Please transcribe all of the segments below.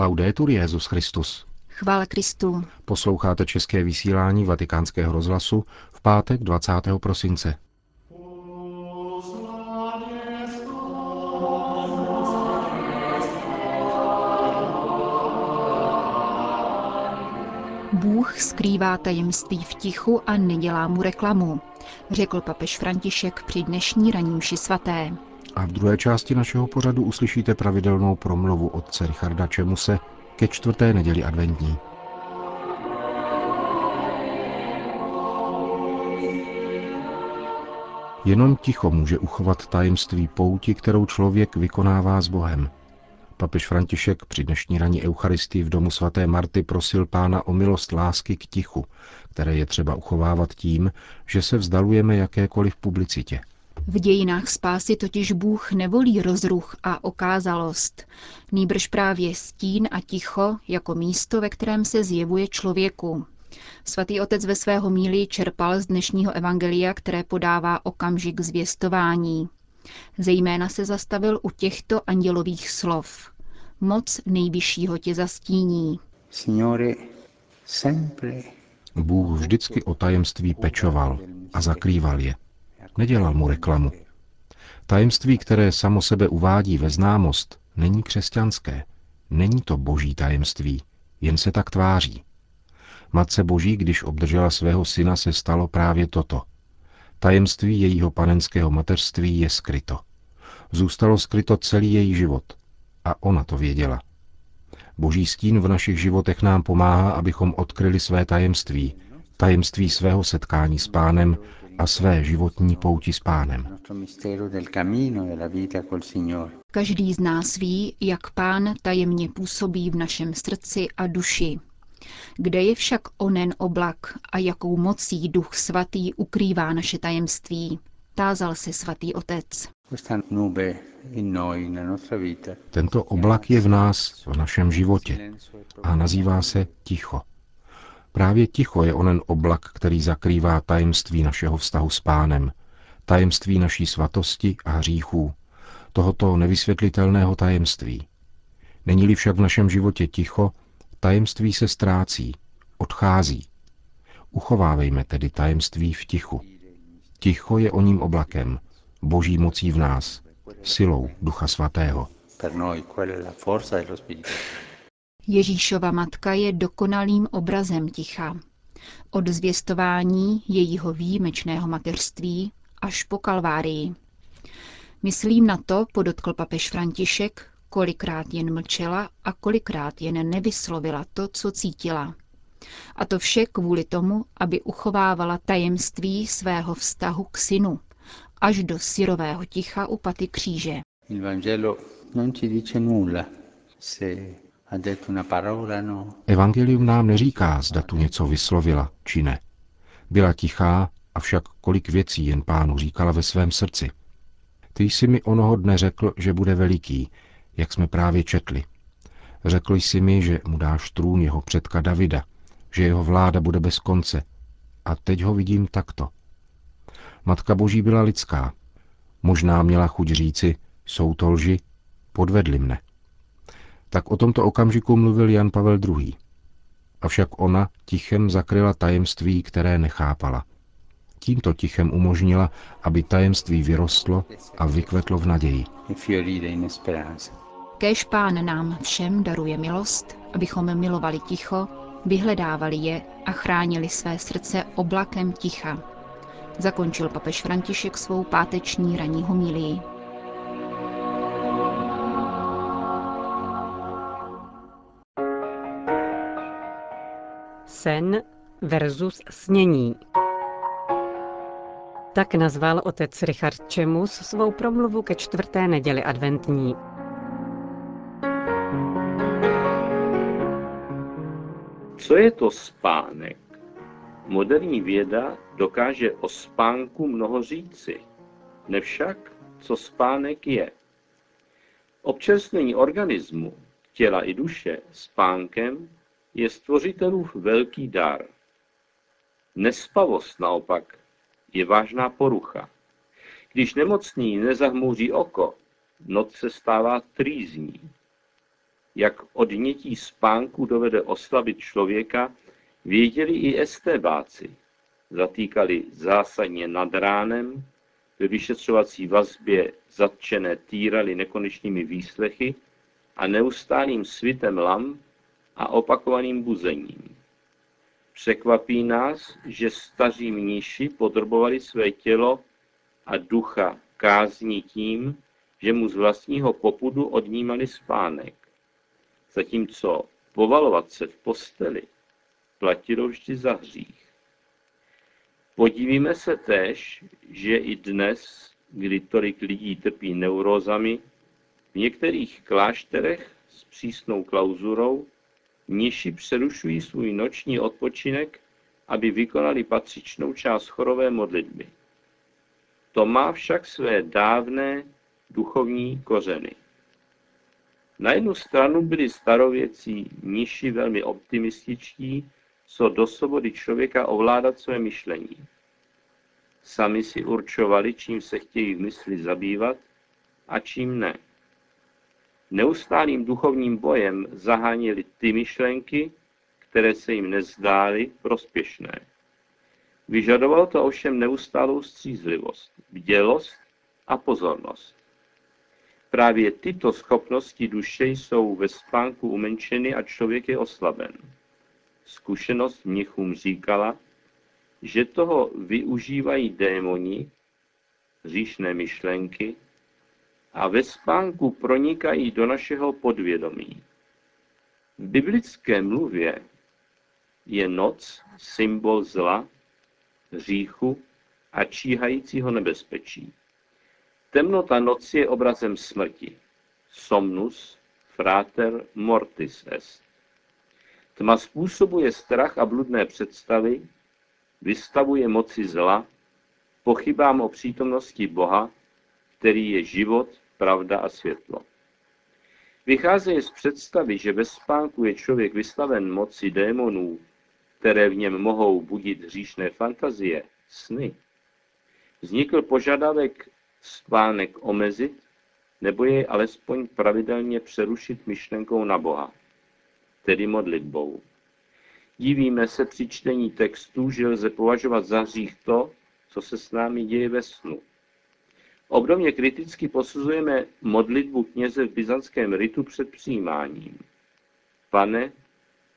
Laudetur Jezus Christus. Chvála Kristu. Posloucháte české vysílání Vatikánského rozhlasu v pátek 20. prosince. Bůh skrývá tajemství v tichu a nedělá mu reklamu, řekl papež František při dnešní raním svaté. A v druhé části našeho pořadu uslyšíte pravidelnou promluvu otce Richarda Čemuse ke čtvrté neděli adventní. Jenom ticho může uchovat tajemství pouti, kterou člověk vykonává s Bohem. Papež František při dnešní raní Eucharistii v domu svaté Marty prosil pána o milost lásky k tichu, které je třeba uchovávat tím, že se vzdalujeme jakékoliv publicitě. V dějinách spásy totiž Bůh nevolí rozruch a okázalost, nýbrž právě stín a ticho jako místo, ve kterém se zjevuje člověku. Svatý otec ve svého míli čerpal z dnešního evangelia, které podává okamžik zvěstování. Zejména se zastavil u těchto andělových slov. Moc nejvyššího tě zastíní. Signore, sempre Bůh vždycky o tajemství pečoval a zakrýval je. Nedělal mu reklamu. Tajemství, které samo sebe uvádí ve známost, není křesťanské. Není to boží tajemství, jen se tak tváří. Matce Boží, když obdržela svého syna, se stalo právě toto. Tajemství jejího panenského mateřství je skryto. Zůstalo skryto celý její život. A ona to věděla. Boží stín v našich životech nám pomáhá, abychom odkryli své tajemství, tajemství svého setkání s pánem a své životní pouti s pánem. Každý z nás ví, jak pán tajemně působí v našem srdci a duši. Kde je však onen oblak a jakou mocí duch svatý ukrývá naše tajemství? Tázal se svatý otec. Tento oblak je v nás, v našem životě a nazývá se ticho. Právě ticho je onen oblak, který zakrývá tajemství našeho vztahu s pánem, tajemství naší svatosti a hříchů, tohoto nevysvětlitelného tajemství. Není-li však v našem životě ticho, tajemství se ztrácí, odchází. Uchovávejme tedy tajemství v tichu. Ticho je o ním oblakem, boží mocí v nás, silou Ducha Svatého. Ježíšova matka je dokonalým obrazem ticha. Od zvěstování jejího výjimečného mateřství až po kalvárii. Myslím na to, podotkl papež František, kolikrát jen mlčela a kolikrát jen nevyslovila to, co cítila. A to vše kvůli tomu, aby uchovávala tajemství svého vztahu k synu, až do syrového ticha u paty kříže. No. Evangelium nám neříká, zda tu něco vyslovila, či ne. Byla tichá, avšak kolik věcí jen pánu říkala ve svém srdci. Ty jsi mi onoho dne řekl, že bude veliký, jak jsme právě četli. Řekl jsi mi, že mu dáš trůn jeho předka Davida, že jeho vláda bude bez konce. A teď ho vidím takto. Matka Boží byla lidská. Možná měla chuť říci, jsou to lži, podvedli mne. Tak o tomto okamžiku mluvil Jan Pavel II. Avšak ona tichem zakryla tajemství, které nechápala. Tímto tichem umožnila, aby tajemství vyrostlo a vykvetlo v naději. Kéž pán nám všem daruje milost, abychom milovali ticho, vyhledávali je a chránili své srdce oblakem ticha. Zakončil papež František svou páteční ranní homilii. Sen versus snění. Tak nazval otec Richard Čemus svou promluvu ke čtvrté neděli adventní. Co je to spánek? Moderní věda dokáže o spánku mnoho říci. Nevšak, co spánek je. Občerstvení organismu, těla i duše spánkem je stvořitelův velký dar. Nespavost naopak je vážná porucha. Když nemocný nezahmouří oko, noc se stává trýzní. jak odnětí spánku dovede oslabit člověka, věděli i estébáci. Zatýkali zásadně nad ránem, ve vyšetřovací vazbě zatčené týrali nekonečnými výslechy a neustálým svitem lamp a opakovaným buzením. Překvapí nás, že staří mníši podrobovali své tělo a ducha kázní tím, že mu z vlastního popudu odnímali spánek. Zatímco povalovat se v posteli platilo vždy za hřích. Podívíme se též, že i dnes, kdy tolik lidí trpí neurózami, v některých klášterech s přísnou klauzurou Mniši přerušují svůj noční odpočinek, aby vykonali patřičnou část chorové modlitby. To má však své dávné duchovní kořeny. Na jednu stranu byli starověcí mniši velmi optimističtí, co do svobody člověka ovládat své myšlení. Sami si určovali, čím se chtějí v mysli zabývat a čím ne. Neustálým duchovním bojem zaháněli ty myšlenky, které se jim nezdály prospěšné. Vyžadovalo to ovšem neustálou střízlivost, bdělost a pozornost. Právě tyto schopnosti duše jsou ve spánku umenšeny a člověk je oslaben. Zkušenost mnichům říkala, že toho využívají démoni, říšné myšlenky, a ve spánku pronikají do našeho podvědomí. V biblické mluvě je noc symbol zla, hříchu a číhajícího nebezpečí. Temnota noci je obrazem smrti. Somnus frater mortis est. Tma způsobuje strach a bludné představy, vystavuje moci zla, pochybám o přítomnosti Boha, který je život, pravda a světlo. Vycházeje z představy, že ve spánku je člověk vystaven moci démonů, které v něm mohou budit hříšné fantazie, sny. Vznikl požadavek spánek omezit, nebo jej alespoň pravidelně přerušit myšlenkou na Boha, tedy modlitbou. Divíme se při čtení textů, že lze považovat za hřích to, co se s námi děje ve snu. Obdobně kriticky posuzujeme modlitbu kněze v byzantském ritu před přijímáním. Pane,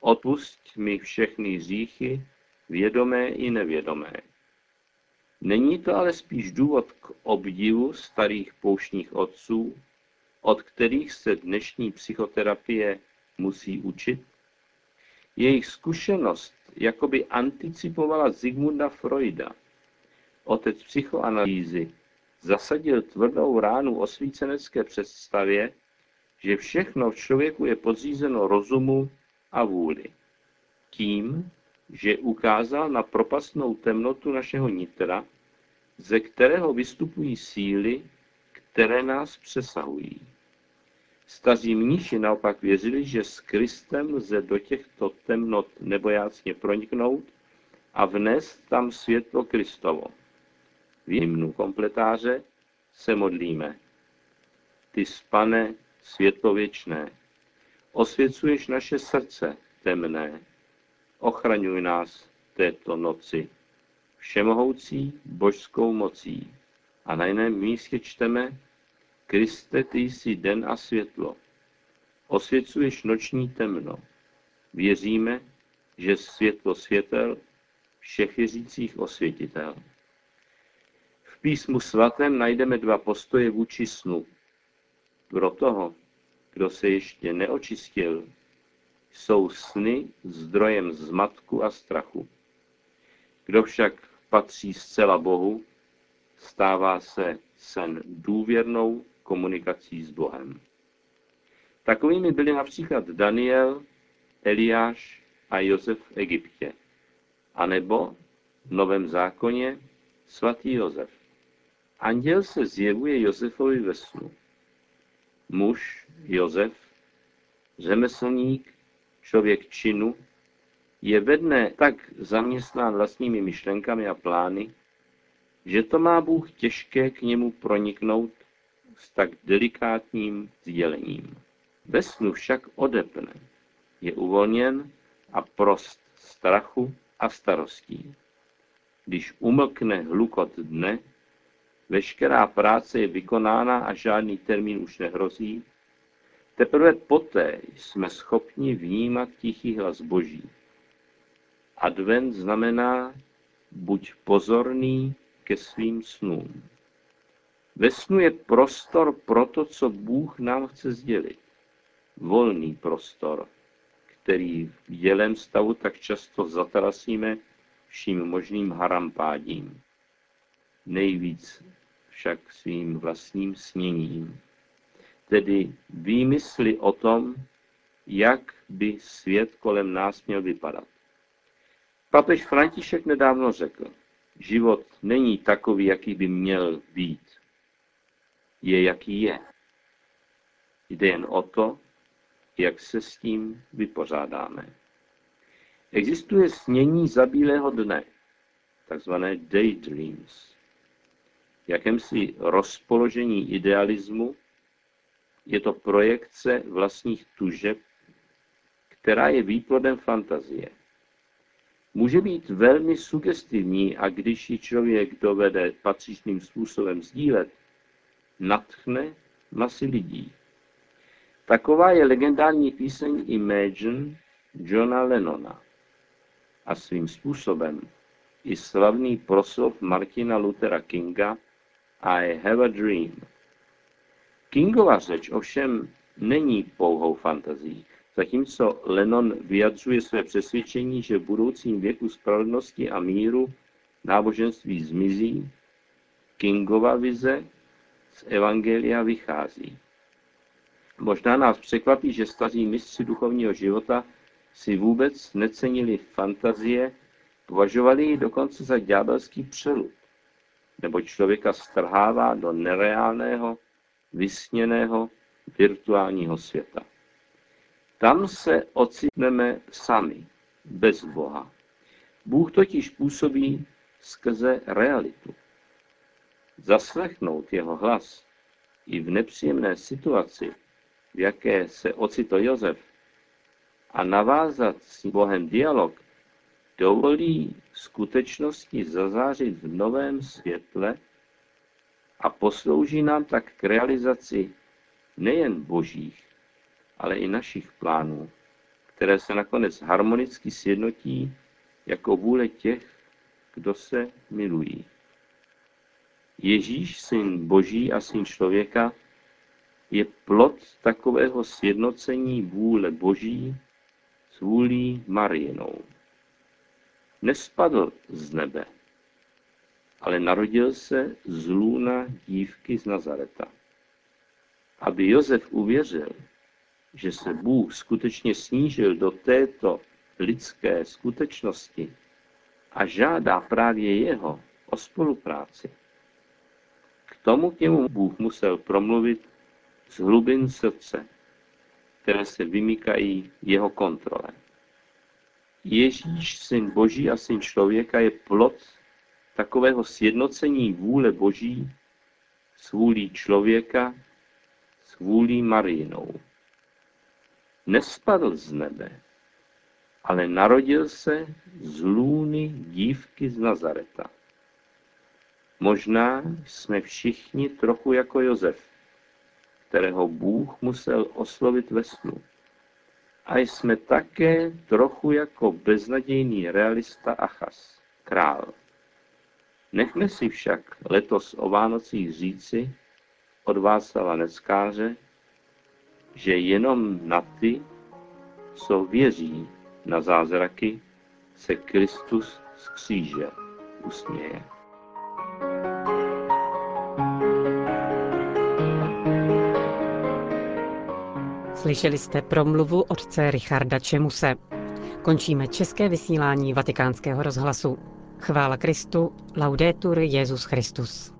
odpusť mi všechny hříchy, vědomé i nevědomé. Není to ale spíš důvod k obdivu starých pouštních otců, od kterých se dnešní psychoterapie musí učit? Jejich zkušenost jakoby anticipovala Zigmunda Freuda, otec psychoanalýzy, zasadil tvrdou ránu osvícenecké představě, že všechno v člověku je podřízeno rozumu a vůli. Tím, že ukázal na propastnou temnotu našeho nitra, ze kterého vystupují síly, které nás přesahují. Staří mniši naopak věřili, že s Kristem lze do těchto temnot nebojácně proniknout a vnést tam světlo Kristovo. V jimnu kompletáře se modlíme. Ty spane světlověčné, osvěcuješ naše srdce temné, ochraňuj nás této noci, všemohoucí božskou mocí. A na jiném místě čteme, Kriste, ty jsi den a světlo, osvěcuješ noční temno. Věříme, že světlo světel všech věřících osvětitel písmu svatém najdeme dva postoje vůči snu. Pro toho, kdo se ještě neočistil, jsou sny zdrojem zmatku a strachu. Kdo však patří zcela Bohu, stává se sen důvěrnou komunikací s Bohem. Takovými byli například Daniel, Eliáš a Josef v Egyptě, anebo v Novém zákoně svatý Josef. Anděl se zjevuje Josefovi ve snu. Muž Josef, řemeslník, člověk činu, je ve dne tak zaměstnán vlastními myšlenkami a plány, že to má Bůh těžké k němu proniknout s tak delikátním sdělením. Ve snu však odepne, je uvolněn a prost strachu a starostí. Když umlkne hlukot dne, veškerá práce je vykonána a žádný termín už nehrozí, teprve poté jsme schopni vnímat tichý hlas Boží. Advent znamená buď pozorný ke svým snům. Ve snu je prostor pro to, co Bůh nám chce sdělit. Volný prostor, který v dělém stavu tak často zatarasíme vším možným harampádím. Nejvíc však svým vlastním sněním. Tedy výmysly o tom, jak by svět kolem nás měl vypadat. Papež František nedávno řekl, život není takový, jaký by měl být. Je, jaký je. Jde jen o to, jak se s tím vypořádáme. Existuje snění zabílého dne, takzvané daydreams, jakémsi rozpoložení idealismu, je to projekce vlastních tužeb, která je výplodem fantazie. Může být velmi sugestivní a když ji člověk dovede patřičným způsobem sdílet, natchne masy lidí. Taková je legendární píseň Imagine Johna Lennona a svým způsobem i slavný proslov Martina Luthera Kinga I have a dream. Kingova řeč ovšem není pouhou fantazí, zatímco Lennon vyjadřuje své přesvědčení, že v budoucím věku spravedlnosti a míru náboženství zmizí, Kingova vize z Evangelia vychází. Možná nás překvapí, že staří mistři duchovního života si vůbec necenili fantazie, považovali ji dokonce za ďábelský přelud, nebo člověka strhává do nereálného, vysněného, virtuálního světa. Tam se ocitneme sami, bez Boha. Bůh totiž působí skrze realitu. Zaslechnout jeho hlas i v nepříjemné situaci, v jaké se ocitl Josef, a navázat s Bohem dialog, dovolí skutečnosti zazářit v novém světle a poslouží nám tak k realizaci nejen božích, ale i našich plánů, které se nakonec harmonicky sjednotí jako vůle těch, kdo se milují. Ježíš, syn Boží a syn člověka, je plod takového sjednocení vůle Boží s vůlí Mariinou. Nespadl z nebe, ale narodil se z lůna dívky z Nazareta. Aby Josef uvěřil, že se Bůh skutečně snížil do této lidské skutečnosti a žádá právě jeho o spolupráci. K tomu k němu Bůh musel promluvit z hlubin srdce, které se vymykají jeho kontrole. Ježíš, syn Boží a syn člověka, je plod takového sjednocení vůle Boží s vůlí člověka, s vůlí Mariinou. Nespadl z nebe, ale narodil se z lůny dívky z Nazareta. Možná jsme všichni trochu jako Josef, kterého Bůh musel oslovit ve snu. A jsme také trochu jako beznadějný realista Achas, král. Nechme si však letos o Vánocích říci od Václava Neckáře, že jenom na ty, co věří na zázraky, se Kristus z kříže usměje. Slyšeli jste promluvu otce Richarda Čemuse. Končíme české vysílání vatikánského rozhlasu. Chvála Kristu, laudetur Jezus Christus.